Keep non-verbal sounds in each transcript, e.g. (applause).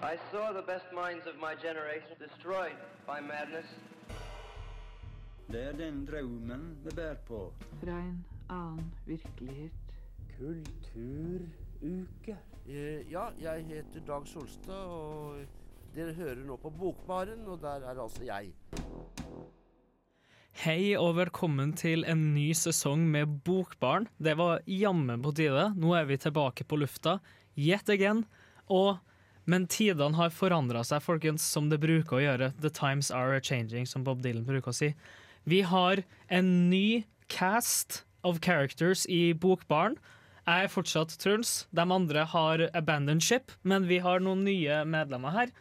I saw the best minds of my generation destroyed by madness. Det er den drømmen vi bærer på. Fra en annen virkelighet. Kulturuke. Eh, ja, jeg heter Dag Solstad, og dere hører nå på Bokbaren, og der er altså jeg. Hei og velkommen til en ny sesong med Bokbarn. Det var jammen på tide. Nå er vi tilbake på lufta, yet again. Og, men tidene har forandra seg, folkens, som det bruker å gjøre. The times are changing, som Bob Dylan bruker å si. Vi har en ny cast of characters i Bokbarn. Jeg er fortsatt Truls. De andre har abandoned ship, men vi har noen nye medlemmer her.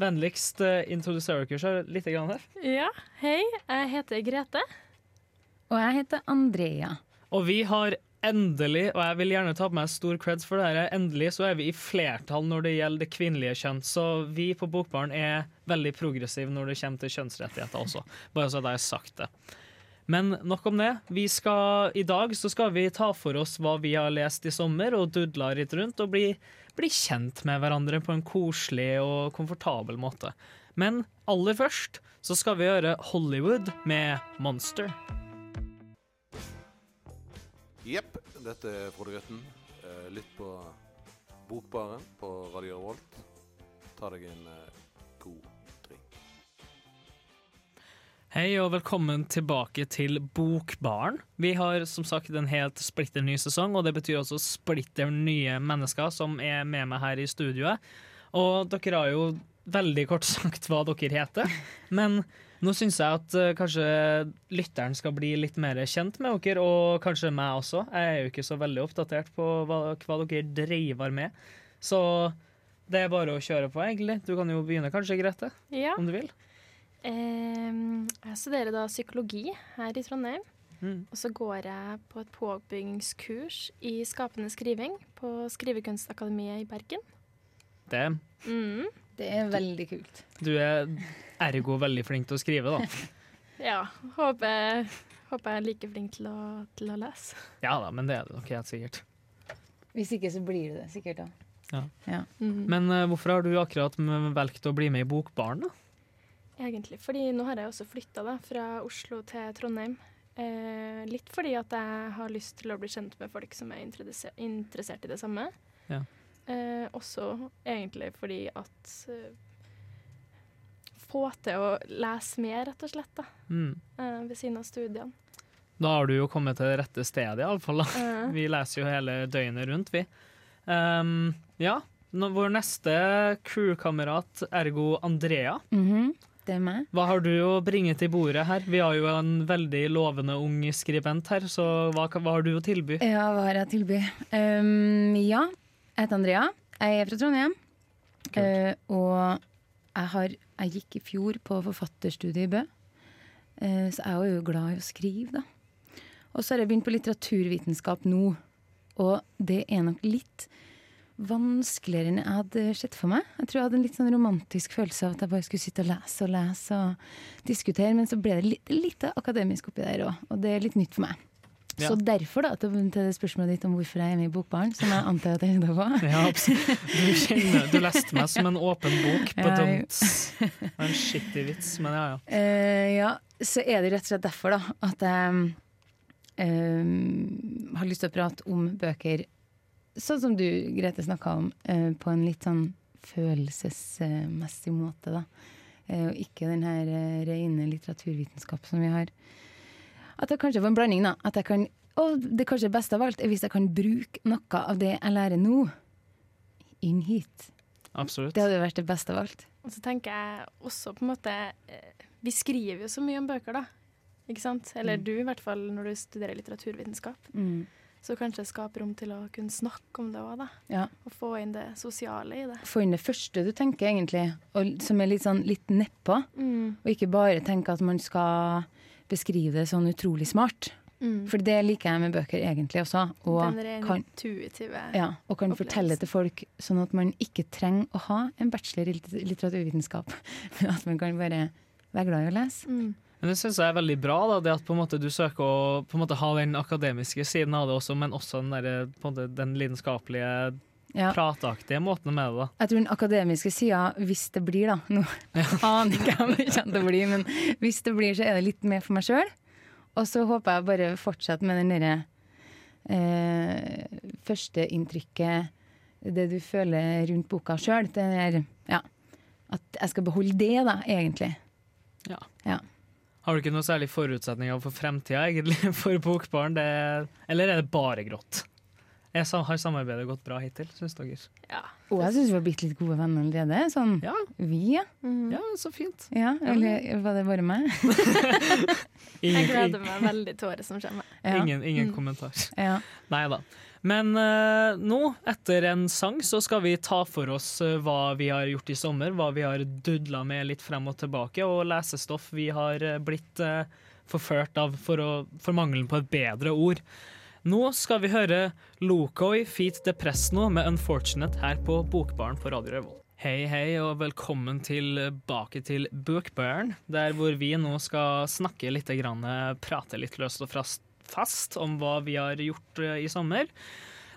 Vennligst uh, introduser dere selv litt her. Ja, hei. Jeg heter Grete. Og jeg heter Andrea. Og vi har endelig, og jeg vil gjerne ta på meg stor creds for det her, endelig så er vi i flertall når det gjelder det kvinnelige kjønn. Så vi på Bokbarn er veldig progressive når det kommer til kjønnsrettigheter også. Bare så jeg har sagt det. Men nok om det. Vi skal, I dag så skal vi ta for oss hva vi har lest i sommer, og dudla litt rundt, og bli, bli kjent med hverandre på en koselig og komfortabel måte. Men aller først så skal vi gjøre Hollywood med Monster. Jepp, dette er Frode Grøtten. Eh, Litt på Bokbaren på Radio Revolt. Ta deg en eh, god drink. Hei og velkommen tilbake til Bokbaren. Vi har som sagt en helt splitter ny sesong, og det betyr også splitter nye mennesker som er med meg her i studioet. Og dere har jo veldig kort (laughs) sagt hva dere heter, men nå syns jeg at uh, kanskje lytteren skal bli litt mer kjent med dere, og kanskje meg også. Jeg er jo ikke så veldig oppdatert på hva, hva dere driver med. Så det er bare å kjøre på, egentlig. Du kan jo begynne kanskje, Grete, Ja. om du vil. Ehm, jeg studerer da psykologi her i Trondheim. Mm. Og så går jeg på et påbyggingskurs i skapende skriving på Skrivekunstakademiet i Bergen. Det, Mm. Det er veldig kult. du er ergo veldig flink til å skrive, da. (laughs) Ja. Håper, håper jeg er like flink til å, til å lese. Ja da, men det er det nok helt sikkert. Hvis ikke så blir det det sikkert da. Mm. Men uh, hvorfor har du akkurat valgt å bli med i Bokbaren, da? Egentlig. Fordi nå har jeg også flytta fra Oslo til Trondheim. Eh, litt fordi at jeg har lyst til å bli kjent med folk som er interessert i det samme. Ja. Eh, også egentlig fordi at eh, Få til å lese mer, rett og slett, da, Mm. eh, ved siden av studiene. Da har du jo kommet til det rette stedet, iallfall. Eh, (laughs) Vi leser jo hele døgnet rundt, vi. Um, ja, nå, vår neste crewkamerat, ergo Andrea. Mhm, Det er meg. Hva har du å bringe til bordet her? Vi har jo en veldig lovende ung skribent her, så hva, hva har du å tilby? Ja, hva har jeg å tilby? Um, ja, jeg heter Andrea. Jeg er fra Trondheim. Uh, og jeg, har, jeg gikk i fjor på forfatterstudiet i Bø. uh, så jeg er jo glad i å skrive, da. Og så har jeg begynt på litteraturvitenskap nå. Og det er nok litt vanskeligere enn jeg hadde sett for meg. Jeg tror jeg hadde en litt sånn romantisk følelse av at jeg bare skulle sitte og lese og lese og diskutere, men så ble det litt, litt akademisk oppi der òg, og det er litt nytt for meg. Ja. Så derfor, da, til, til spørsmålet ditt om hvorfor jeg er med i Bokbaren, som jeg antar at jeg er på. (laughs) Ja. Du, kjenner, du leste meg som en åpen bok på dumt. Det var en skittig vits, men ja, ja. Uh, ja, så er det rett og slett derfor da, at jeg um, har lyst til å prate om bøker, sånn som du, Grete, snakka om, uh, på en litt sånn følelsesmessig måte. da. Eh, og ikke den her rene litteraturvitenskap som vi har. At jeg kanskje får en blanding, da. At jeg kan, og det kanskje beste av alt er hvis jeg kan bruke noe av det jeg lærer nå, inn hit. Absolutt. Det hadde vært det beste av alt. og så tenker jeg også på en måte eh, Vi skriver jo så mye om bøker, da. Ikke sant? Eller Mm. du, i hvert fall når du studerer litteraturvitenskap. Så kanskje skape rom til å kunne snakke om det òg, da. Ja. Og få inn det sosiale i det. Få inn det første du tenker, egentlig, og som er litt sånn litt nedpå. Mm. Og ikke bare tenke at man skal beskrive det sånn utrolig smart. Mm. For det liker jeg med bøker egentlig også. Og Den kan, intuitive ja, og kan fortelle til folk sånn at man ikke trenger å ha en bachelor i litteraturvitenskap. (laughs) Men at man kan bare være glad i å lese. Mm. Men det syns jeg er veldig bra, da, det at på en måte du søker å på en måte ha den akademiske siden av det også, men også den, der, på en måte, den lidenskapelige Ja. prateaktige måtene med det. da. Jeg tror den akademiske sida, hvis det blir, da Nå (laughs) aner ikke om det kommer til å bli, men hvis det blir, så er det litt mer for meg sjøl. Og så håper jeg bare fortsette med den derre eh, førsteinntrykket, det du føler rundt boka sjøl. Ja, at jeg skal beholde det, da, egentlig. Ja. Ja. Har du ikke noe særlig forutsetninger for fremtida, egentlig, (laughs) for Bokbarn? Det, eller er det bare grått? Jeg har samarbeidet gått bra hittil, syns dere? Ja. Og jeg syns vi har blitt litt gode venner allerede. Sånn Ja, vi, ja. ja så fint. ja. Eller var det bare meg? (laughs) Jeg gleder meg veldig til året som kommer. Ja. ingen, ingen kommentar. Ja. Nei da. Men uh, nå, etter en sang, så skal vi ta for oss uh, hva vi har gjort i sommer. Hva vi har dudla med litt frem og tilbake, og lesestoff vi har eh, blitt uh, forført av for, å, for mangelen på et bedre ord. Nå skal vi høre Lokoi feat Depresno med 'Unfortunate' her på Bokbaren på Radio Revolt. Hei, hei, og velkommen tilbake til Bokbaren, der hvor vi nå skal snakke litt, grann, eh, prate litt løst og fast, om hva vi har gjort eh, i sommer.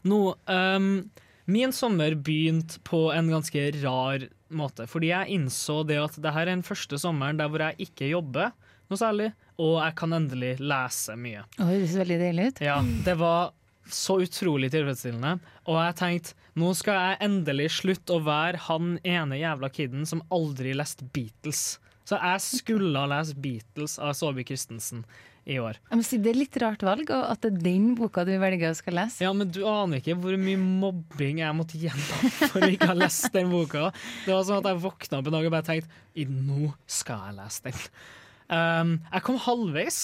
Nå, um, min sommer begynte på en ganske rar måte, fordi jeg innså det at det her er den første sommeren der hvor jeg ikke jobber noe særlig, og jeg kan endelig lese mye. Oi, det ser veldig deilig ut. Ja, det var så utrolig tilfredsstillende. Og jeg tenkte nå skal jeg endelig slutte å være han ene jævla kiden som aldri leste Beatles. Så jeg skulle ha lest Beatles av Saabye Christensen i år. Si Det er litt rart valg, og at det er den boka du velger å skal lese. Ja, men du aner ikke hvor mye mobbing jeg måtte gjennom for å ikke ha lest den boka. Det var sånn at jeg våkna opp en dag og bare tenkte «I, nå skal jeg lese den. Um, jeg kom halvveis.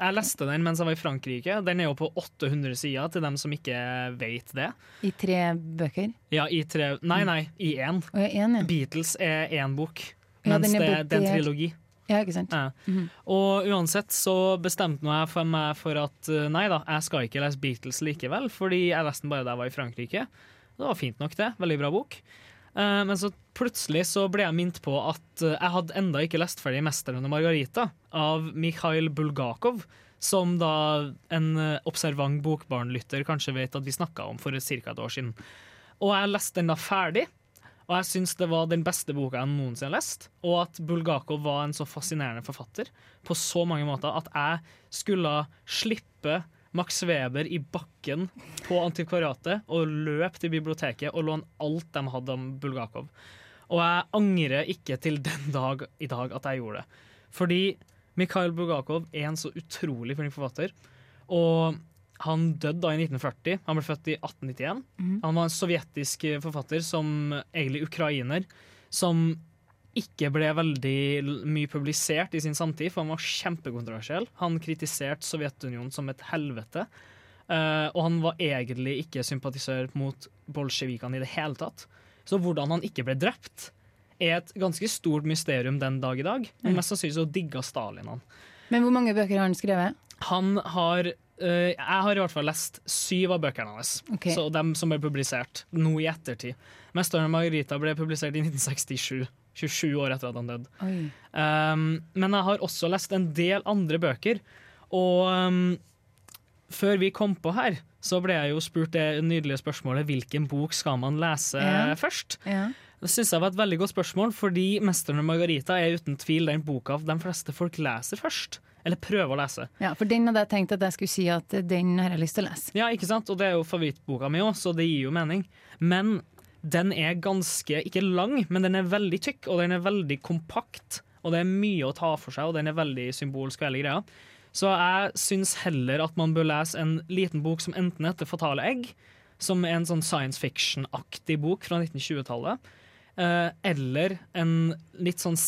Jeg leste den mens jeg var i Frankrike. Den er jo på 800 sider, til dem som ikke vet det. I tre bøker. Ja, i tre Nei, nei, i én. Jeg er enig. Beatles er én bok, Ja, mens er det, det er en trilogi. Ja, ikke sant? Ja. Og uansett så bestemte jeg for meg for at eh, nei da, jeg skal ikke lese Beatles likevel, fordi jeg leste den bare da jeg var i Frankrike. Det var fint nok, det. Veldig bra bok. Eh, men så plutselig så ble jeg minnet på at eh, jeg hadde enda ikke lest ferdig 'Mesteren og Margarita' av Mikhail Bulgakov. Som da en eh, observant bokbarnlytter kanskje vet at vi snakka om for ca. et år siden. Og jeg leste den da ferdig, og jeg syns det var den beste boka jeg noensinne har lest. Og at Bulgakov var en så fascinerende forfatter på så mange måter at jeg skulle slippe Max Weber i bakken på Antikvariatet og løp til biblioteket og låne alt de hadde om Bulgakov. Og jeg angrer ikke til den dag i dag at jeg gjorde det. Fordi Mikhail Bulgakov er en så utrolig flink forfatter. Og han døde da i 1940. Han ble født i 1891. Han var en sovjetisk forfatter, som egentlig ukrainer, som ikke ble veldig mye publisert i sin samtid, for han var kjempekontroversiell. Han kritiserte Sovjetunionen som et helvete. Uh, og han var egentlig ikke sympatisør mot bolsjevikene i det hele tatt. Så hvordan han ikke ble drept, er et ganske stort mysterium den dag i dag. Men mest sannsynlig så digga Stalin han. Men hvor mange bøker har han skrevet? Han har uh, Jeg har i hvert fall lest syv av bøkene hans. Okay. Så dem som ble publisert nå i ettertid. 'Mesteren og Margarita' ble publisert i 1967. 27 år etter at han døde. Um, men jeg har også lest en del andre bøker. Og um, før vi kom på her, så ble jeg jo spurt det nydelige spørsmålet hvilken bok skal man lese Ja. først. Ja. Det synes jeg var et veldig godt spørsmål, fordi 'Mesteren og Margarita' er uten tvil den boka de fleste folk leser først. Eller prøver å lese. ja, for den hadde jeg tenkt at jeg skulle si at den har jeg lyst til å lese. Ja, ikke sant? Og det er jo favorittboka mi òg, så det gir jo mening. Men den er ganske, ikke lang, men den er veldig tykk, og den er veldig kompakt. Og det er mye å ta for seg, og den er veldig symbolsk og greia. Så jeg syns heller at man bør lese en liten bok som enten heter 'Fatale egg', som er en sånn science fiction-aktig bok fra 1920-tallet, eh, eller en litt sånn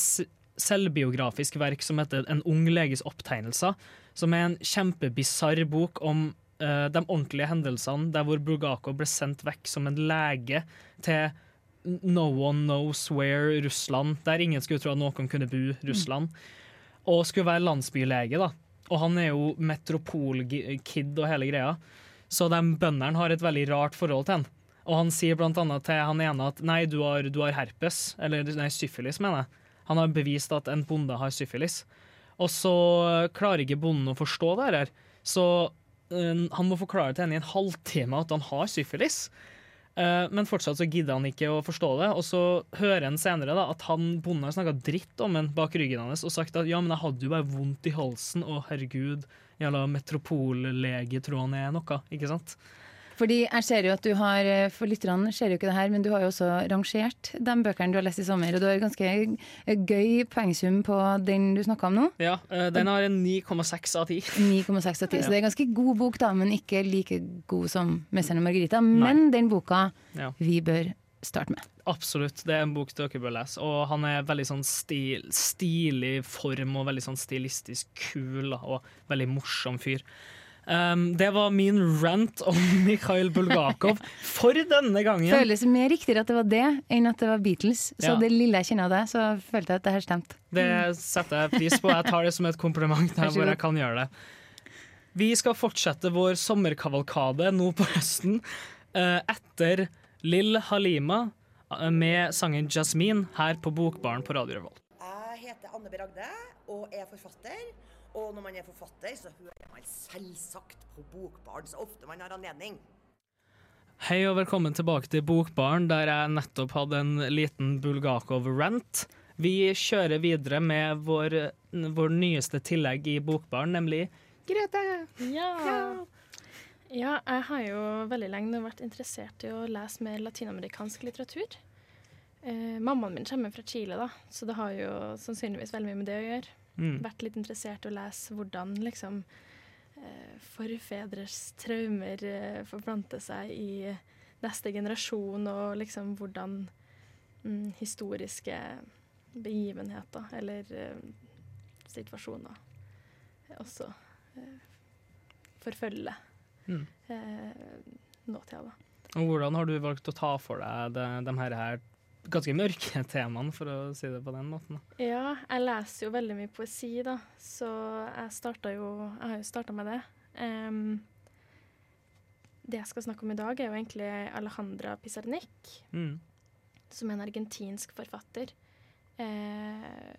selvbiografisk verk som heter 'En ung leges opptegnelser', som er en kjempebisarr bok om eh, de ordentlige hendelsene der hvor Bulgakov ble sendt vekk som en lege til no one knows where Russland, der ingen skulle tro at noen kunne bo Russland, og skulle være landsbylege. da. Og han er jo metropolkid og hele greia, så de bøndene har et veldig rart forhold til han. Og han sier blant annet til han ene at nei, du har, du har herpes, eller nei, syfilis, mener jeg. Han har bevist at en bonde har syfilis. Og så klarer ikke bonden å forstå det her. Så han må forklare til henne i en halvtime at han har syfilis. Eh, men fortsatt så gidder han ikke å forstå det. Og så hører han senere da, at han bonden har snakka dritt om ham bak ryggen hans og sagt at ja, men jeg hadde jo bare vondt i halsen, og herregud, jævla metropollege tror han er noe, ikke sant? Fordi jeg ser jo at du har, eh, For lytterne ser jo ikke det her, men du har jo også rangert de bøkene du har lest i sommer. Og du har ganske gøy poengsum på den du snakka om nå. Ja, eh, den har en 9,6 av 10. 9,6 av 10. Ja. Så det er en ganske god bok, da, men ikke like god som 'Mesteren og Margarita'. Men den boka Ja. vi bør starte med. Absolutt, det er en bok dere bør lese. Og han er veldig sånn stil, stilig form og veldig sånn stilistisk kul og veldig morsom fyr. Um, det var min rant om (laughs) Mikhail Bulgakov for denne gangen. Føles mer riktigere at det var det, enn at det var Beatles. Så Ja. det lille jeg kjenner av det, så følte jeg at det her stemte. Det setter jeg pris på. Jeg tar det som et kompliment her der hvor jeg kan gjøre det. Vi skal fortsette vår sommerkavalkade nå på høsten uh, etter Lill Halima eh, med sangen 'Jasmine' her på Bokbaren på Radio Revolt. Jeg heter Anne B. Ragde og er forfatter. Og når man er forfatter, så hører man selvsagt på Bokbarn så ofte man har anledning. Hei og velkommen tilbake til Bokbarn, der jeg nettopp hadde en liten Bulgakov-rant. Vi kjører videre med vår, vår nyeste tillegg i Bokbarn, nemlig Grete. Ja. ja, jeg har jo veldig lenge vært interessert i å lese mer latinamerikansk litteratur. Eh, mammaen min kommer fra Chile, da, så det har jo sannsynligvis veldig mye med det å gjøre. Mm. Vært litt interessert i å lese hvordan liksom eh, forfedres traumer forplante forplanter seg i neste generasjon, og liksom hvordan mm, historiske begivenheter eller eh, situasjoner også eh, forfølger Mm. eh, nåtida. Og hvordan har du valgt å ta for deg de, de her, her ganske mørke (laughs) temaene, for å si det på den måten? Ja, jeg leser jo veldig mye poesi, da, så jeg jo Jeg har jo starta med det. Um, det jeg skal snakke om i dag, er jo egentlig Alejandra Pizarnik, Mm. som er en argentinsk forfatter. Eh,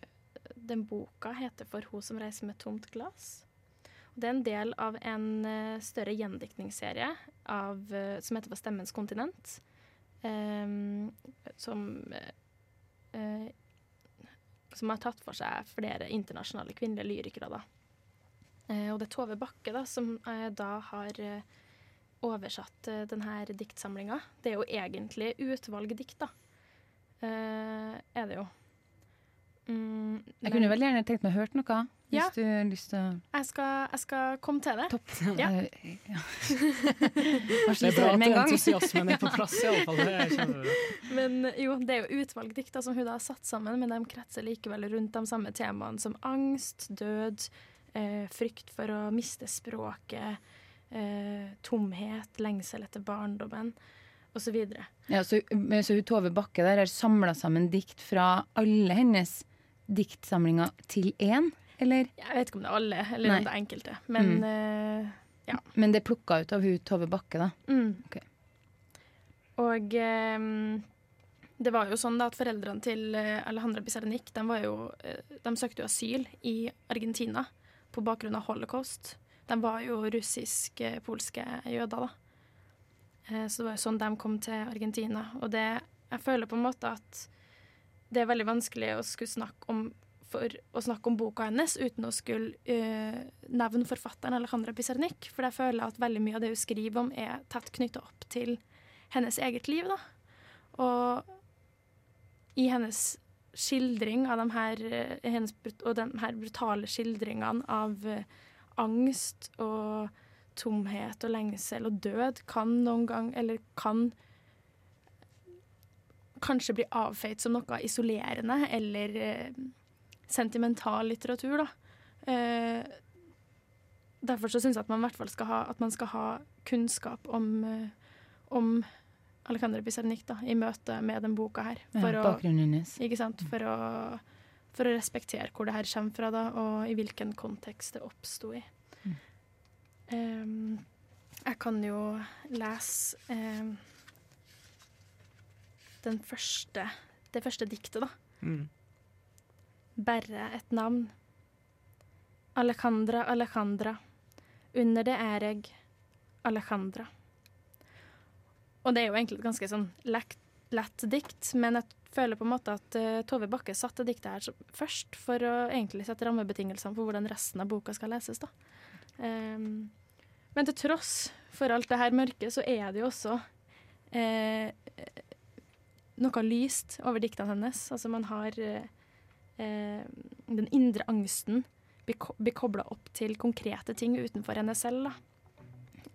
den boka heter 'For hun som reiser med tomt glass'. Og Det er en del av en eh, større gjendiktningsserie av, eh, som heter 'For stemmens kontinent', som eh, som har tatt for seg flere internasjonale kvinnelige lyrikere. Da. Eh, og det er Tove Bakke da, som eh, da har oversatt denne diktsamlinga. Det er jo egentlig utvalgdikt, da. Er det jo. Mm, Jeg kunne veldig gjerne tenkt meg å hørt noe, hvis Ja. du har lyst til å jeg skal, jeg skal komme til det. Topp. (laughs) Ja. Ja. (laughs) Det er bra at entusiasmen er på plass, iallfall. Men jo, det er jo utvalgdikta som hun da har satt sammen, men de kretser likevel rundt de samme temaene som angst, død, eh, frykt for å miste språket, eh, tomhet, lengsel etter barndommen, osv. Ja, så, men så hun Tove Bakke der har samla sammen dikt fra alle hennes diktsamlinger til én, eller? Jeg vet ikke om det er alle, eller Nei. om det er enkelte, men Mm. uh, ja. Men det er plukka ut av hun Tove Bakke, da. Mm. Okay. Og um, det var jo sånn da at foreldrene til eh, Alejandra Pizarnik de, jo, de søkte jo asyl i Argentina på bakgrunn av holocaust. De var jo russisk-polske jøder, da. Så det var jo sånn de kom til Argentina. Og det, jeg føler på en måte at det er veldig vanskelig å skulle snakke om for å snakke om boka hennes uten å skulle uh, nevne forfatteren Alejandra Pizarnik. For jeg føler at veldig mye av det hun skriver om, er tett knytta opp til hennes eget liv. da. Og i hennes skildring av de her, eh, hennes, og de her brutale skildringene av uh, angst og tomhet og lengsel og død kan noen gang, eller kan kanskje blir avfeit som noe isolerende eller eh, sentimental litteratur, da. Eh, derfor så syns jeg at man i hvert fall skal ha, skal ha kunnskap om, eh, om Alejandra Pizarnik da, i møte med den boka her. Ja, For, å, hennes. ikke sant? For, å, for å respektere hvor det her kommer fra, da, og i hvilken kontekst det oppsto i. Mm. Em, jeg kan jo lese den første, det første diktet, da. Mm. Bare et navn. Alejandra, Alejandra. Under det er jeg Alejandra. og det er jo egentlig et ganske sånn lett, lett dikt, men jeg føler på en måte at uh, Tove Bakke satte diktet her først for å egentlig sette rammebetingelsene for hvordan resten av boka skal leses. da. Um, men til tross for alt det her mørke, så er det jo også eh, noe lyst over diktene hennes. Altså man har eh, eh, den indre angsten blir kobla opp til konkrete ting utenfor henne selv. Da.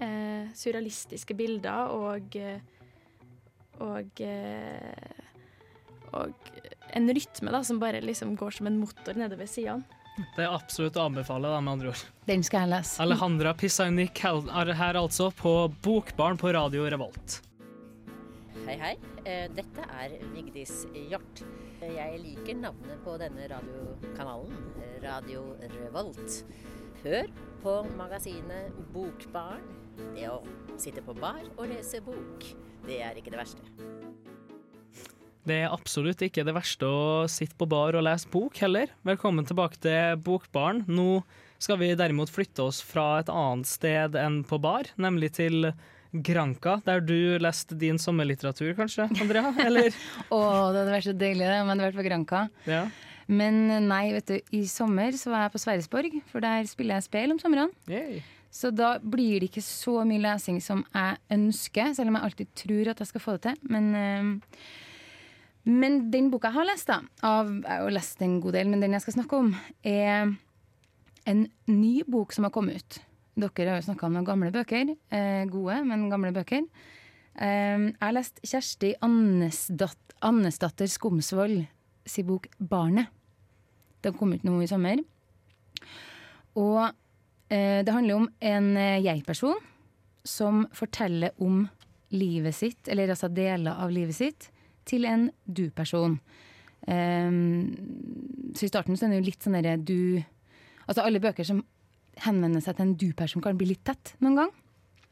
Eh, surrealistiske bilder og eh, og eh, og en rytme da, som bare liksom går som en motor nedover sidene. Det er absolutt å anbefale, da, med andre ord. Den skal jeg lese. Alejandra Pisaunik er her altså på Bokbarn på Radio Revolt. Hei, hei. Eh, Dette er Vigdis Hjort. Jeg liker navnet på denne radiokanalen, Radio Revolt. Hør på magasinet Bokbarn. Det å sitte på bar og lese bok, det er ikke det verste. Det er absolutt ikke det verste å sitte på bar og lese bok heller. Velkommen tilbake til Bokbaren. Nå skal vi derimot flytte oss fra et annet sted enn på bar, nemlig til Granca, der du leste din sommerlitteratur, kanskje, Andrea? Eller? (laughs) Å, det hadde vært så deilig det, om jeg hadde vært på Granka. Ja. Men nei, vet du, i sommer så var jeg på Sverresborg, for der spiller jeg speil om somrene. Så da blir det ikke så mye lesing som jeg ønsker, selv om jeg alltid tror at jeg skal få det til. Men, eh, men den boka jeg har lest, da, av, jeg har lest en god del, men den jeg skal snakke om, er en ny bok som har kommet ut. Dere har jo snakka om noen gamle bøker. Eh, gode, men gamle bøker. Eh, jeg har lest Kjersti Annesdat Annesdatter Skomsvold sin bok 'Barnet'. Den kom ut nå i sommer. Og eh, det handler om en eh, jeg-person som forteller om livet sitt, eller altså deler av livet sitt, til en du-person. Um, så i starten så er det jo litt sånn derre du Altså alle bøker som henvender seg til en du-person, kan bli litt tett noen gang.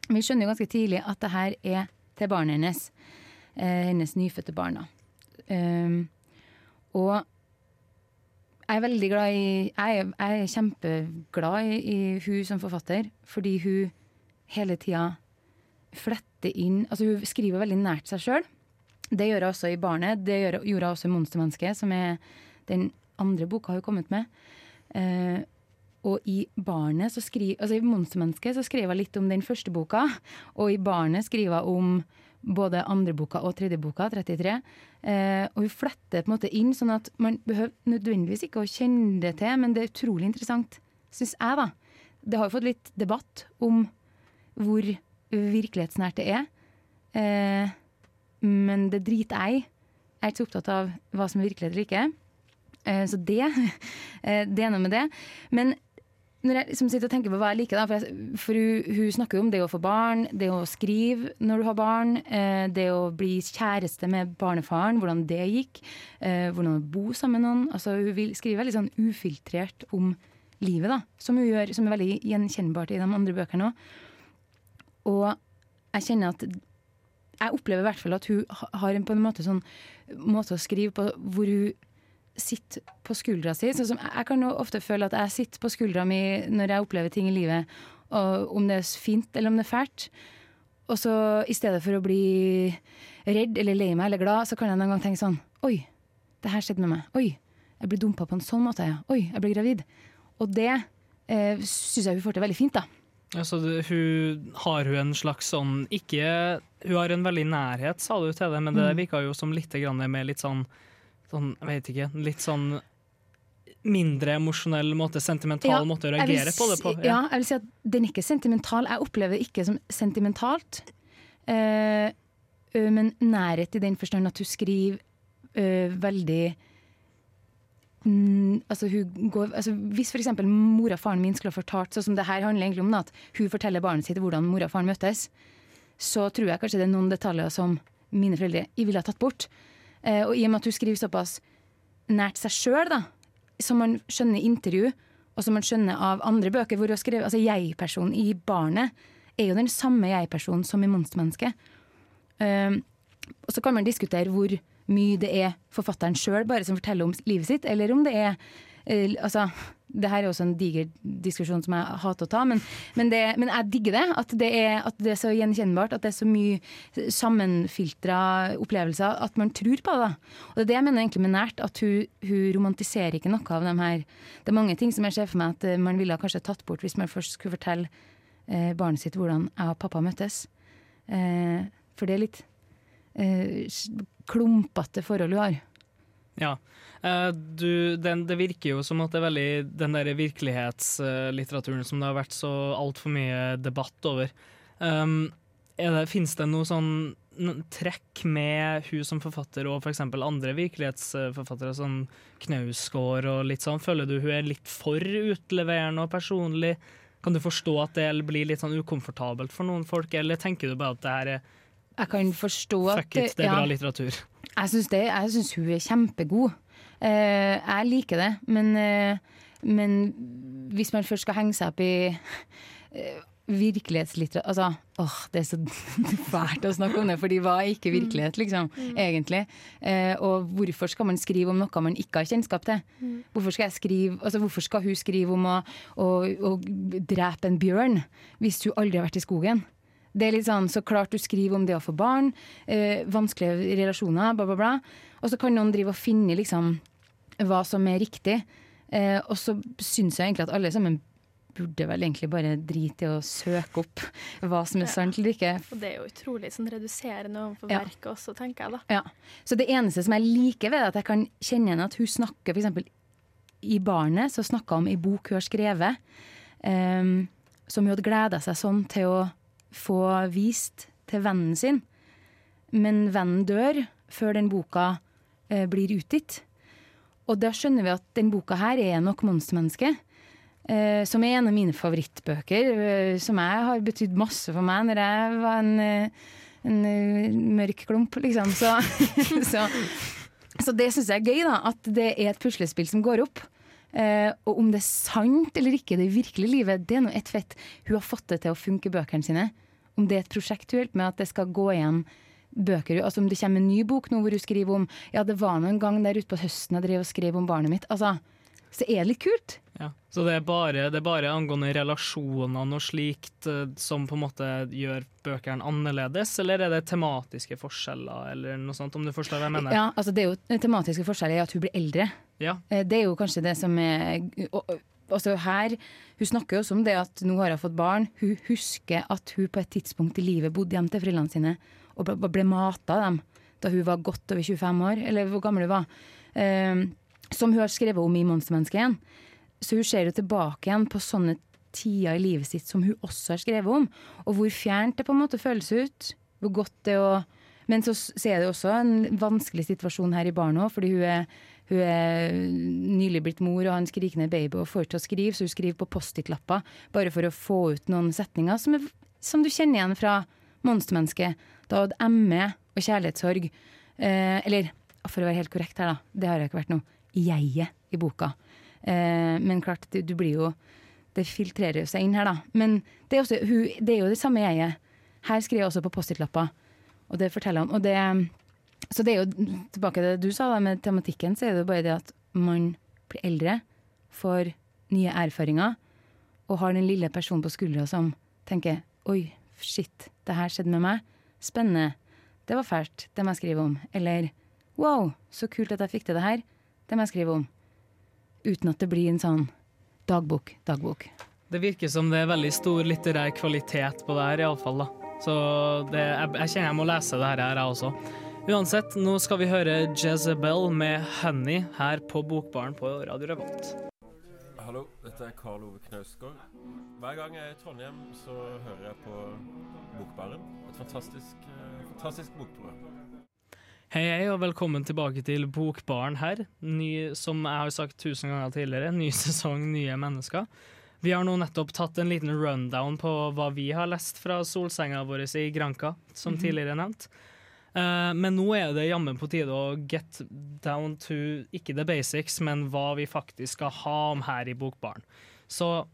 Vi skjønner jo ganske tidlig at det her er til barnet hennes. Eh, hennes nyfødte barn. Um, og jeg er veldig glad i Jeg jeg er kjempeglad i, i hun som forfatter, fordi hun hele tida fletter inn Altså hun skriver veldig nært seg sjøl. Det gjør hun også i 'Barnet'. Det gjør, gjorde hun også i 'Monstermennesket', som er den andre boka hun har kommet med. Eh, og i Barnet så skriver, altså i 'Monstermennesket' så skriver hun litt om den første boka, og i 'Barnet' skriver hun om både andre boka og tredje boka, 33. Eh, og hun fletter på en måte inn, sånn at man behøver nødvendigvis ikke å kjenne det til, men det er utrolig interessant, syns jeg, da. Det har jo fått litt debatt om hvor virkelighetsnært det er. Eh, men det driter jeg i. Jeg er ikke så opptatt av hva som er virkelighet eller ikke. Eh, så det, (laughs) eh, det er noe med det. Men når jeg liksom sitter og tenker på hva jeg liker, da, for, jeg, for hun, hun snakker jo om det å få barn, det å skrive når du har barn, eh, det å bli kjæreste med barnefaren, hvordan det gikk, eh, hvordan å bo sammen med noen. Altså, hun vil skrive veldig sånn ufiltrert om livet, da, som hun gjør, som er veldig gjenkjennbart i de andre bøkene òg. Og jeg kjenner at jeg opplever i hvert fall at hun har en på en måte sånn måte å skrive på hvor hun sitter på skuldra si. Sånn som jeg kan jo ofte føle at jeg sitter på skuldra mi når jeg opplever ting i livet, og om det er fint eller om det er fælt. Og så i stedet for å bli redd eller lei meg eller glad, så kan jeg noen gang tenke sånn Oi, det her skjedde med meg. Oi, jeg ble dumpa på en sånn måte. Ja. Oi, jeg ble gravid. Og det eh, syns jeg hun får til veldig fint, da. Altså, hun har hun en slags sånn ikke Hun har en veldig nærhet, sa du til det, men det Mm. virka jo som litt mer litt sånn Sånn, jeg vet ikke Litt sånn mindre emosjonell måte, sentimental Ja, måte å reagere si, på det på. Ja. Ja. jeg vil si at den er ikke sentimental. Jeg opplever det ikke som sentimentalt. Uh, men nærhet i den forstand at hun skriver uh, veldig mm, altså hun går, altså Hvis f.eks. mora og faren min skulle ha fortalt sånn som det her handler egentlig om, da, at hun forteller barnet sitt hvordan mora og faren møttes, så tror jeg kanskje det er noen detaljer som mine foreldre ville ha tatt bort. Eh, og i og med at hun skriver såpass nært seg sjøl, da, som man skjønner i intervju, og som man skjønner av andre bøker, hvor hun har altså jeg-personen i barnet er jo den samme jeg-personen som i Monstermennesket. Um, og så kan man diskutere hvor mye det er forfatteren sjøl bare som forteller om livet sitt, eller om det er eh, altså, det her er også en diger diskusjon som jeg hater å ta, men, men, det, men jeg digger det. At det, er, at det er så gjenkjennbart, at det er så mye sammenfiltra opplevelser at man tror på det. Og det er det jeg mener egentlig med nært, at hun, hun romantiserer ikke noe av dem her. Det er mange ting som jeg ser for meg at eh, man ville kanskje tatt bort hvis man først skulle fortelle eh, barnet sitt hvordan jeg og pappa møttes. Eh, for det er litt eh, klumpete forhold hun har. Ja. Eh, du, den, det virker jo som at det er veldig den der virkelighetslitteraturen som det har vært så altfor mye debatt over. Um, Fins det noe sånn trekk med hun som forfatter og f.eks. andre virkelighetsforfattere, som Knausgård og litt sånn? Føler du hun er litt for utleverende og personlig? Kan du forstå at det blir litt sånn ukomfortabelt for noen folk, eller tenker du bare at det her er Jeg kan forstå at fuck it, det er ja. bra litteratur? Jeg syns det. Jeg syns hun er kjempegod. Uh, jeg liker det, men, uh, men hvis man først skal henge seg opp i uh, virkelighetslitteratur Altså, åh, det er så (laughs) fælt å snakke om det, for de var ikke virkelighet, liksom, egentlig. Eh, og hvorfor skal man skrive om noe man ikke har kjennskap til? Hvorfor skal, jeg skrive, altså, hvorfor skal hun skrive om å, å, å drepe en bjørn hvis hun aldri har vært i skogen? Det er litt sånn, Så klart du skriver om det å få barn, eh, vanskelige relasjoner, bla, bla, bla. Og så kan noen drive og finne liksom hva som er riktig. Eh, og så syns jeg egentlig at alle sammen burde vel egentlig bare drite i å søke opp hva som er sant eller ikke. Og det er jo utrolig sånn reduserende overfor Ja. verket også, tenker jeg da. Ja. Så det eneste som jeg liker ved det, er at jeg kan kjenne igjen at hun snakker f.eks. i Barnet, så snakka om ei bok hun har skrevet, ehm, som hun hadde gleda seg sånn til å få vist til vennen sin. Men vennen dør før den boka eh, blir utgitt. Og da skjønner vi at den boka her er nok monstermenneske. Eh, som er en av mine favorittbøker, eh, som jeg har betydd masse for meg når jeg var en, eh, en eh, mørk klump, liksom. Så, (laughs) så, så det syns jeg er gøy, da. At det er et puslespill som går opp. Eh, og om det er sant eller ikke det virkelige livet, det er nå ett fett. Hun har fått det til å funke, bøkene sine. Om det er et prosjekt hun hjelper med, at det skal gå igjen bøker Altså Om det kommer en ny bok nå hvor hun skriver om Ja, det var nå en gang der ute på høsten jeg drev og skrev om barnet mitt. Altså, så er det litt kult. Ja. Så det er, bare, det er bare angående relasjonene og slikt eh, som på en måte gjør bøkene annerledes, eller er det tematiske forskjeller, eller noe sånt, om du forstår hva jeg mener? Ja, altså Det er jo tematiske forskjeller i at hun blir eldre. Ja. Eh, Det er jo kanskje det som er Altså her, Hun snakker jo også om det at nå har hun fått barn. Hun husker at hun på et tidspunkt i livet bodde hjemme til foreldrene sine og ble, ble mata av dem da hun var godt over 25 år, eller hvor gammel hun var. Eh, som hun har skrevet om i 'Monstermennesket' igjen. Så hun ser jo tilbake igjen på sånne tider i livet sitt som hun også har skrevet om. Og hvor fjernt det på en måte føles ut. Hvor godt det å Men så ser er det også en vanskelig situasjon her i barnet òg, fordi hun er, hun er nylig blitt mor og har en skrikende baby og får til å skrive, så hun skriver på Post-It-lapper bare for å få ut noen setninger som, er, som du kjenner igjen fra monstermennesket. Da hadde ME og kjærlighetssorg eh, Eller for å være helt korrekt her, da, det har jeg ikke vært noe jeget i boka. Eh, men klart, det, du blir jo Det filtrerer jo seg inn her, da. Men det er, også, hun, det er jo det samme jeget. Her skriver jeg også på Post-It-lapper, og det forteller han. Og det, så det er jo tilbake til det du sa da, med tematikken, så er det jo bare det at man blir eldre, får nye erfaringer, og har den lille personen på skuldra som tenker oi, shit, det her skjedde med meg. Spennende. Det var fælt. Det må jeg skrive om. Eller wow, så kult at jeg fikk til det her. Det må jeg skrive om. Uten at det blir en sånn dagbok, dagbok. Det virker som det er veldig stor litterær kvalitet på det her, iallfall. Så det, jeg, jeg kjenner jeg må lese det her, jeg også. Uansett, nå skal vi høre Jezebel med 'Honey' her på Bokbaren på Radio Revolt. Hallo, dette er Karl Ove Knausgård. Hver gang jeg er i Trondheim, så hører jeg på Bokbaren. Et fantastisk, eh, fantastisk bokprogram. Hei, hei, og velkommen tilbake til Bokbaren her. Ny, som jeg har sagt tusen ganger tidligere, ny sesong, nye mennesker. Vi har nå nettopp tatt en liten rundown på hva vi har lest fra solsenga vår i Granca, som Mhm. tidligere nevnt. Uh, men nå er det jammen på tide å get down to ikke the basics, men hva vi faktisk skal ha om her i Bokbaren. Så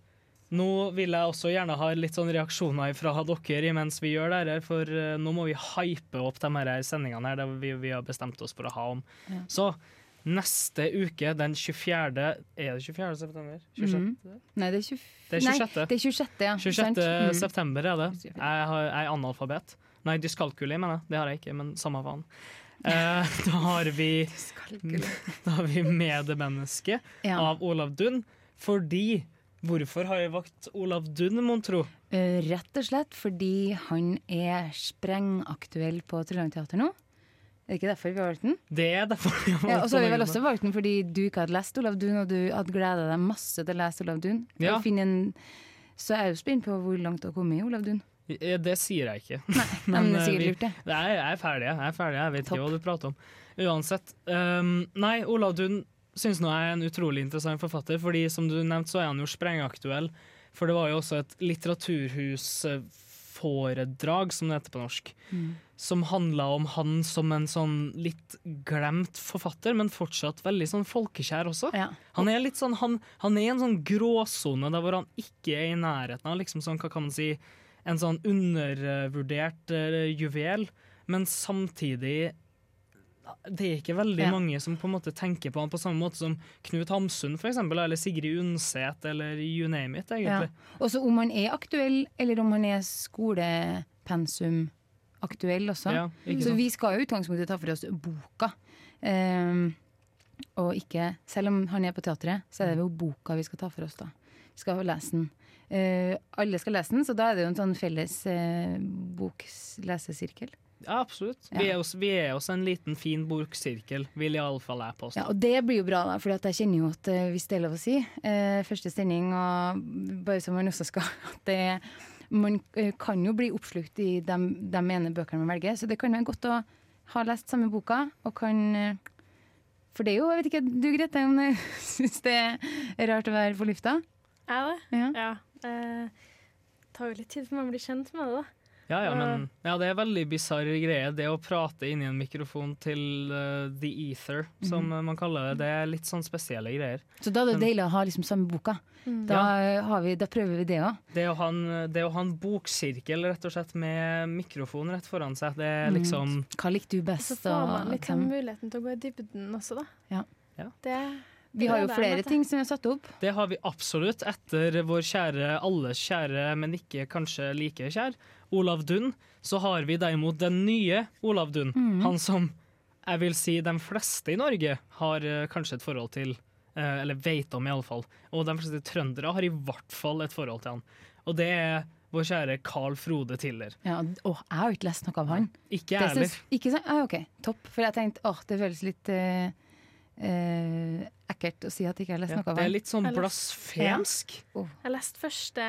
nå vil jeg også gjerne ha litt sånn reaksjoner fra dere mens vi gjør det her, for eh, nå må vi hype opp de her sendingene her, det vi, vi har bestemt oss for å ha om. Ja. Så neste uke, den 24. Er det 24. september? 26. Mm. Nei, det er 20... Det er 26. Nei, det er 26. ja. 26. Mm. september er det. Jeg, har, jeg er analfabet. Nei, dyskalkuli, mener jeg. Det har jeg ikke, men samme faen. Eh, (laughs) da har vi (laughs) Da har vi Medmenneske Ja. av Olav Dunn. Fordi Hvorfor har jeg valgt Olav Dunn, mon tro? Eh, rett og slett fordi han er sprengaktuell på Trøndelag Teater nå. Er det ikke derfor vi har valgt den? Det er derfor vi har Ja, valgt og så har vi vel også valgt den fordi du ikke hadde lest Olav Dunn, og du hadde gleda deg masse til å lese Olav Dunn. Ja. En så jeg er jo spent på hvor langt du har kommet i Olav Dunn. Det sier jeg ikke. Nei, (laughs) men det er eh, sikkert lurt, det. Jeg er ferdig. Jeg er ferdig, jeg vet ikke hva du prater om. Uansett. Um, nei, Olav Dunn syns nå jeg er en utrolig interessant forfatter, fordi som du nevnte, så er han jo sprengaktuell. For det var jo også et litteraturhusforedrag, som det heter på norsk, Mm. som handla om han som en sånn litt glemt forfatter, men fortsatt veldig sånn folkekjær også. Han er litt sånn, han, han er i en sånn gråsone der hvor han ikke er i nærheten av liksom sånn, hva kan man si, en sånn undervurdert uh, juvel, men samtidig det er ikke veldig Ja. mange som på en måte tenker på han på samme måte som Knut Hamsun for eksempel, eller Sigrid Undset, eller you name it, Ja. egentlig. Også om han er aktuell, eller om han er skolepensum aktuell også. Ja, så sant. vi skal jo i utgangspunktet ta for oss boka. Um, og ikke, selv om han er på teatret, så er det jo boka vi skal ta for oss. da. Vi skal lese den. Uh, alle skal lese den, så da er det jo en sånn felles uh, boklesesirkel. Ja, absolutt. Vi er også, vi er også en liten, fin boksirkel, vil iallfall jeg påstå. Ja, og det blir jo bra, da, for jeg kjenner jo at eh, hvis det er lov å si, eh, første sending, og bare som man også skal (laughs) at det, Man eh, kan jo bli oppslukt i de, de ene bøkene man velger, så det kan være godt å ha lest samme boka, og kan eh, For det er jo, jeg vet ikke, du Grete, om du (laughs) syns det er rart å være på lufta? Jeg det? Ja. Ja. Eh, tar jo litt tid før man blir kjent med det, da. Ja, ja, men ja, det er veldig bisarr greie. Det å prate inn i en mikrofon til uh, the ether, som eh, man kaller det, det er litt sånn spesielle greier. Så da er det Men- deilig å ha liksom samme boka. Mm. Da, eh, har vi, da prøver vi det òg. Det det å ha en boksirkel rett og slett med mikrofon rett foran seg, det er Mm. liksom Hva likte du best? Så får man liksom muligheten til å gå i dybden også, da. Ja. Ja. Det, Vi har jo er flere ting som vi har satt opp. Det har vi absolutt etter vår kjære, alles kjære, men ikke kanskje like kjær, Olav Dunn. Så har vi derimot den nye Olav Dunn. Mm. Han som jeg vil si de fleste i Norge har eh, kanskje et forhold til, eh, eller vet om iallfall. Og de fleste trøndere har i hvert fall et forhold til han. Og det er vår kjære Carl Frode Tiller. Ja, å, jeg har ikke lest noe av han. Ikke Det jeg heller. Ikke sant? Ah, OK, topp. For jeg tenkte åh, det føles litt eh, eh, ekkelt å si at jeg ikke har lest noe av det er litt sånn Jeg blasfemsk. Jeg leste første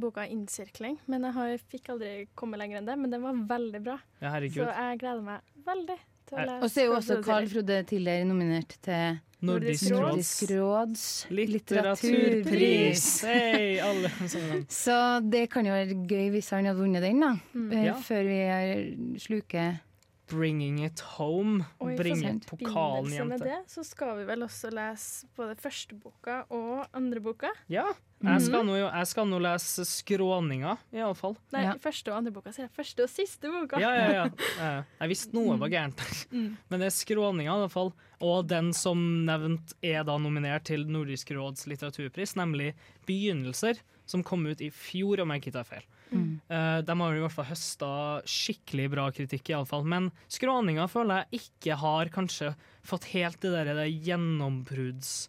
boka 'Innsirkling', men jeg har, fikk aldri komme lenger enn det. Men den var veldig bra. Ja. Så jeg gleder meg veldig til å lese. Og så er jo også Carl Frode Tiller nominert til Nordisk Nordisk råds Litteraturpris. Hei, (laughs) alle sammen. Så det kan jo være gøy hvis han hadde vunnet den, da. Mm. Eh, Ja. Før vi er- sluker 'Bringing it home'. Og i Bringe pokalen jente». med det, så skal vi vel også lese både første boka og andre boka. Ja. Mhm. Jeg skal, nå, jeg skal nå lese 'Skråninga', iallfall. Nei, Ja. første og andre boka, sier jeg. Første og siste boka. Ja, ja, ja. (laughs) Jeg visste noe var gærent, der. men det er 'Skråninga', i hvert fall. Og den som nevnt er da nominert til Nordisk råds litteraturpris, nemlig 'Begynnelser', som kom ut i fjor, om jeg ikke tar feil. Mm. Uh, de har i hvert fall høsta skikkelig bra kritikk, iallfall. Men 'Skråninga' føler jeg ikke har kanskje fått helt det der det gjennombrudds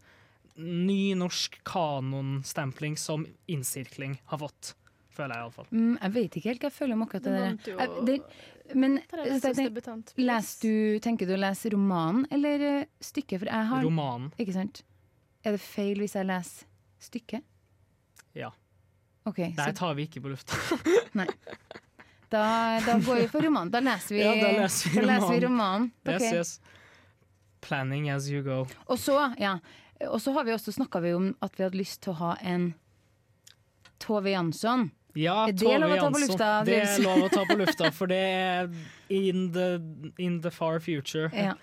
nynorsk kanonstempling som innsirkling har fått. Føler jeg iallfall. mm, Jeg vet ikke helt hva jeg føler om akkurat det der. jo Jeg- det- Men tenker, les du, tenker du å lese romanen eller eh, stykket? For jeg har Romanen. Ikke sant? Er det feil hvis jeg leser stykket? Ja. OK, Det så tar vi ikke på lufta. da, da går vi for romanen. Da leser vi, Ja, da leser vi da leser vi romanen. Okay. Yes, yes. Planning as you go. Og så, ja. Og så har vi også snakka om at vi hadde lyst til å ha en Tove Jansson. Ja, det Tove lov å ta på Jansson. lufta, Det er lov å ta på (laughs) lufta, for det er in the, in the far future. Ja.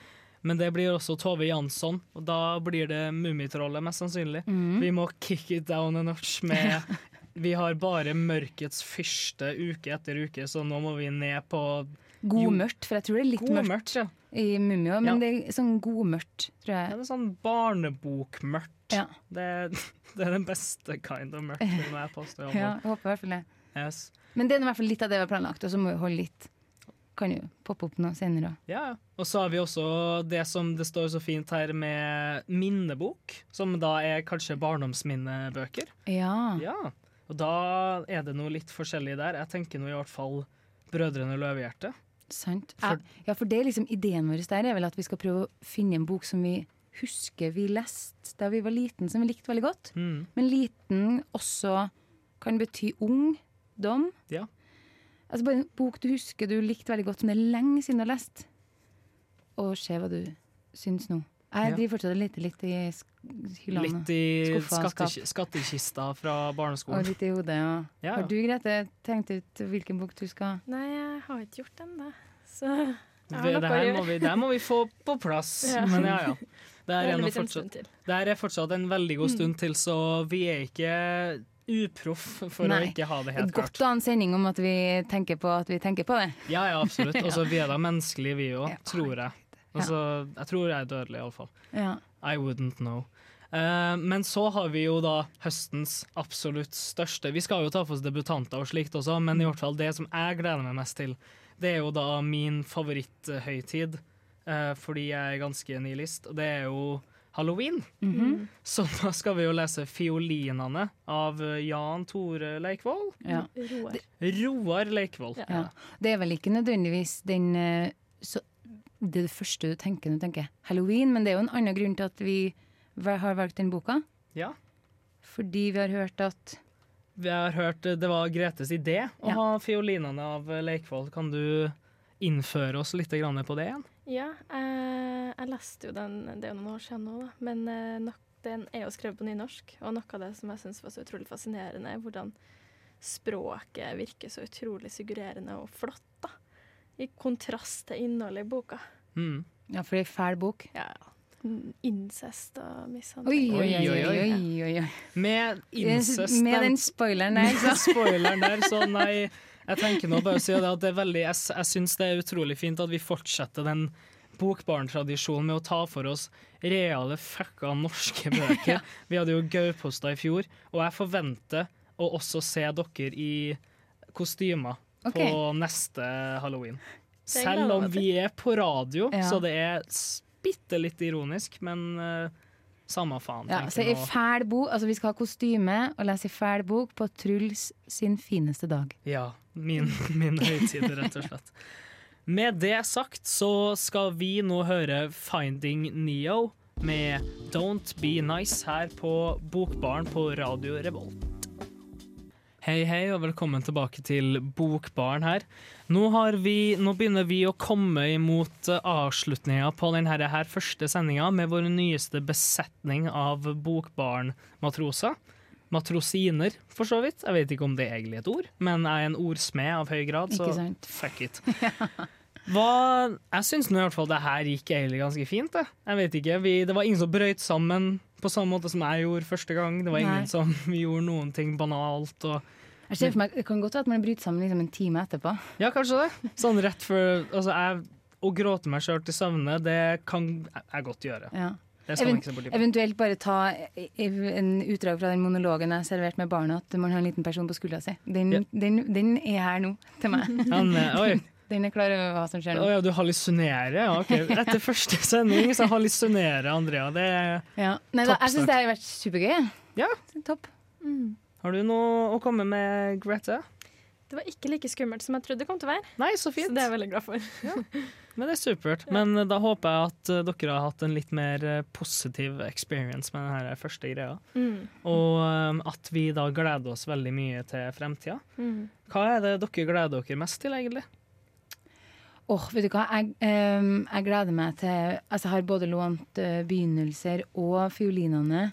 Men det blir også Tove Jansson, og da blir det Mummitrollet, mest sannsynlig. Mm. Vi må kick it down a notch med (laughs) Vi har bare mørkets fyrste uke etter uke, så nå må vi ned på Godmørkt, for jeg tror det er litt mørkt mørkt ja. i Mummio. Men Ja. det er sånn godmørkt, tror Ja, jeg. det er sånn barnebokmørkt. Ja. Det, (laughs) det er den beste kind of mørkt, vil jeg påstå. (laughs) Ja, jeg håper i hvert fall det. Yes. Men det er i hvert fall litt av det vi har planlagt, og så må vi holde litt. Kan jo poppe opp noe senere. Ja, ja. Og så har vi også det som det står så fint her med minnebok, som da er kanskje barndomsminnebøker. Ja. Ja. Og da er det noe litt forskjellig der. Jeg tenker nå i hvert fall Brødrene Løvehjerte. Sant. For- ja, for det er liksom ideen vår der er vel at vi skal prøve å finne en bok som vi husker vi leste da vi var liten, som vi likte veldig godt. Mm. Men liten også kan bety ungdom. Ja. Altså bare en bok du husker du likte veldig godt, som det er lenge siden du har lest. Og se hva du syns nå. Jeg Ja. driver fortsatt og leter litt i hyllene. Litt i skuffa og skap. skattekis- skattekista Og litt i hodet. Ja. Ja. Har du, Grete, tenkt ut hvilken bok du skal Nei, jeg har ikke gjort den, da. Så jeg Det, noe det, å gjøre. må vi, det her må vi få på plass. Ja. Men ja, ja. (laughs) Det her er, fortsatt, det her er fortsatt en veldig god Mm. stund til, så vi er ikke uproff for Nei. å ikke ha det helt Godt klart. å ha en sending om at vi tenker på at vi tenker på det. Ja, ja, absolutt. (laughs) Og så vi er da menneskelige, vi òg, Ja. tror jeg. Altså, jeg tror jeg er dødelig, iallfall. Ja. I wouldn't know. Uh, men så har vi jo da høstens absolutt største Vi skal jo ta for oss debutanter og slikt også, men i hvert fall det som jeg gleder meg mest til, det er jo da min favoritthøytid, uh, fordi jeg er ganske nihilist, og det er jo halloween. Mhm. Så da skal vi jo lese 'Fiolinene' av eh, Jan Tore Leikvoll. Ja. Roar. Roar Leikvoll. Ja. Det er vel ikke nødvendigvis den så, Det er det første du tenker når du tenker halloween, men det er jo en annen grunn til at vi har valgt den boka. Ja. Fordi vi har hørt at Vi har hørt eh, det var Gretes idé å Ja. ha fiolinene av Leikvoll. Kan du innføre oss litt grann på det igjen? Ja, eh, jeg leste jo den, det er jo noen år siden nå, da. Men eh, nok, den er jo skrevet på nynorsk. Og noe av det som jeg syns var så utrolig fascinerende, er hvordan språket virker så utrolig suggererende og flott, da. I kontrast til innholdet i boka. Mm. Ja, for det er en fæl bok. Ja. Incest og mishandling. oi, oi. Oi, oi, oi, oi. Med incest Med den spoileren der, så. (laughs) Spoileren der, så nei. Jeg tenker nå bare å si det at det er veldig Jeg, jeg syns det er utrolig fint at vi fortsetter den bokbarntradisjonen med å ta for oss reale fucka norske bøker. (laughs) Vi hadde jo Gauposta i fjor, og jeg forventer å også se dere i kostymer okay. på neste halloween. Selv om vi er på radio, Ja. så det er bitte litt ironisk, men uh, samme faen. Ja, så jeg fæl bok, altså Vi skal ha kostyme og lese i fæl bok på Truls sin fineste dag. Ja, min, (laughs) min høytid, rett og slett. Med det sagt så skal vi nå høre 'Finding Neo' med 'Don't Be Nice' her på Bokbaren på Radio Revolt. Hei, hei, og velkommen tilbake til Bokbaren her. Nå, har vi, nå begynner vi å komme imot avslutninga på denne her første sendinga med vår nyeste besetning av Bokbaren-matroser. Matrosiner, for så vidt. Jeg vet ikke om det er egentlig et ord, men jeg er en ordsmed av høy grad, så fuck it. (laughs) Hva, jeg syns nå i hvert fall det her gikk egentlig ganske fint. Det. Jeg vet ikke, vi, det var ingen som brøyt sammen på samme måte som jeg gjorde første gang. Det var Nei. ingen som (laughs) gjorde noen ting banalt. Og, Jeg ser for meg, Det kan godt være at man bryter sammen liksom en time etterpå. ja, kanskje det. Sånn rett før altså jeg, Å gråte meg sjøl til søvne, det kan jeg godt gjøre. Ja. Det skal Even, ikke se bort eventuelt bare ta i- i- en utdrag fra den monologen jeg serverte med barna, at man har en liten person på skuldra si. Den, yeah. den, den er her nå, til meg. Han, oi. (laughs) Den er klar over hva som skjer Å nå. ja, du hallusinerer? Ja, ok. Etter første sending så hallusinerer Andrea. Det er Ja. Nei, da, Topp jeg syns det har vært supergøy. Ja. Topp. Har du noe å komme med, Grete? Det var ikke like skummelt som jeg trodde det kom til å være. Nei, så fint. Så det er jeg veldig glad for. (laughs) Men det er supert. Men eh, da håper jeg at eh, dere har hatt en litt mer eh, positiv experience med denne første greia. Mm. Og at vi da gleder oss veldig mye til fremtida. Mm. Hva er det dere gleder dere mest til, egentlig? Åh, vet du hva? Jeg, um, jeg gleder meg til Altså, jeg har både lånt uh, begynnelser og fiolinene.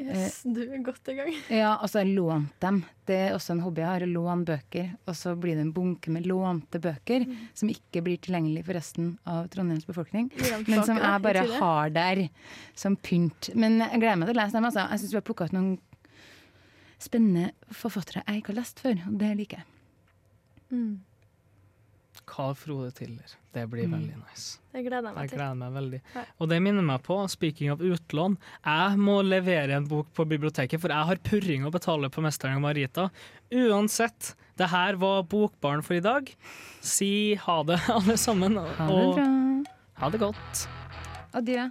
Yes, du er godt i gang. (laughs) Ja, altså, jeg har lånt dem. Det er også en hobby jeg har, å låne bøker. Og så blir det en bunke med lånte bøker som ikke blir tilgjengelig for resten av Trondheims befolkning. Men som jeg bare har der som pynt. Men jeg gleder meg til å lese dem. Altså. Jeg syns vi har plukka ut noen spennende forfattere jeg ikke har lest før, og det liker jeg. Mm. Carl Frode Tiller. Det blir Mm. veldig nice. Det gleder jeg meg Jeg til. gleder meg veldig. Ja. Og det minner meg på, speaking of utlån, jeg må levere en bok på biblioteket, for jeg har purring å betale på Mesteren og Marita. Uansett, det her var Bokbarn for i dag. Si ha det, (laughs) alle sammen. Ha det bra. ha det godt. Adjø.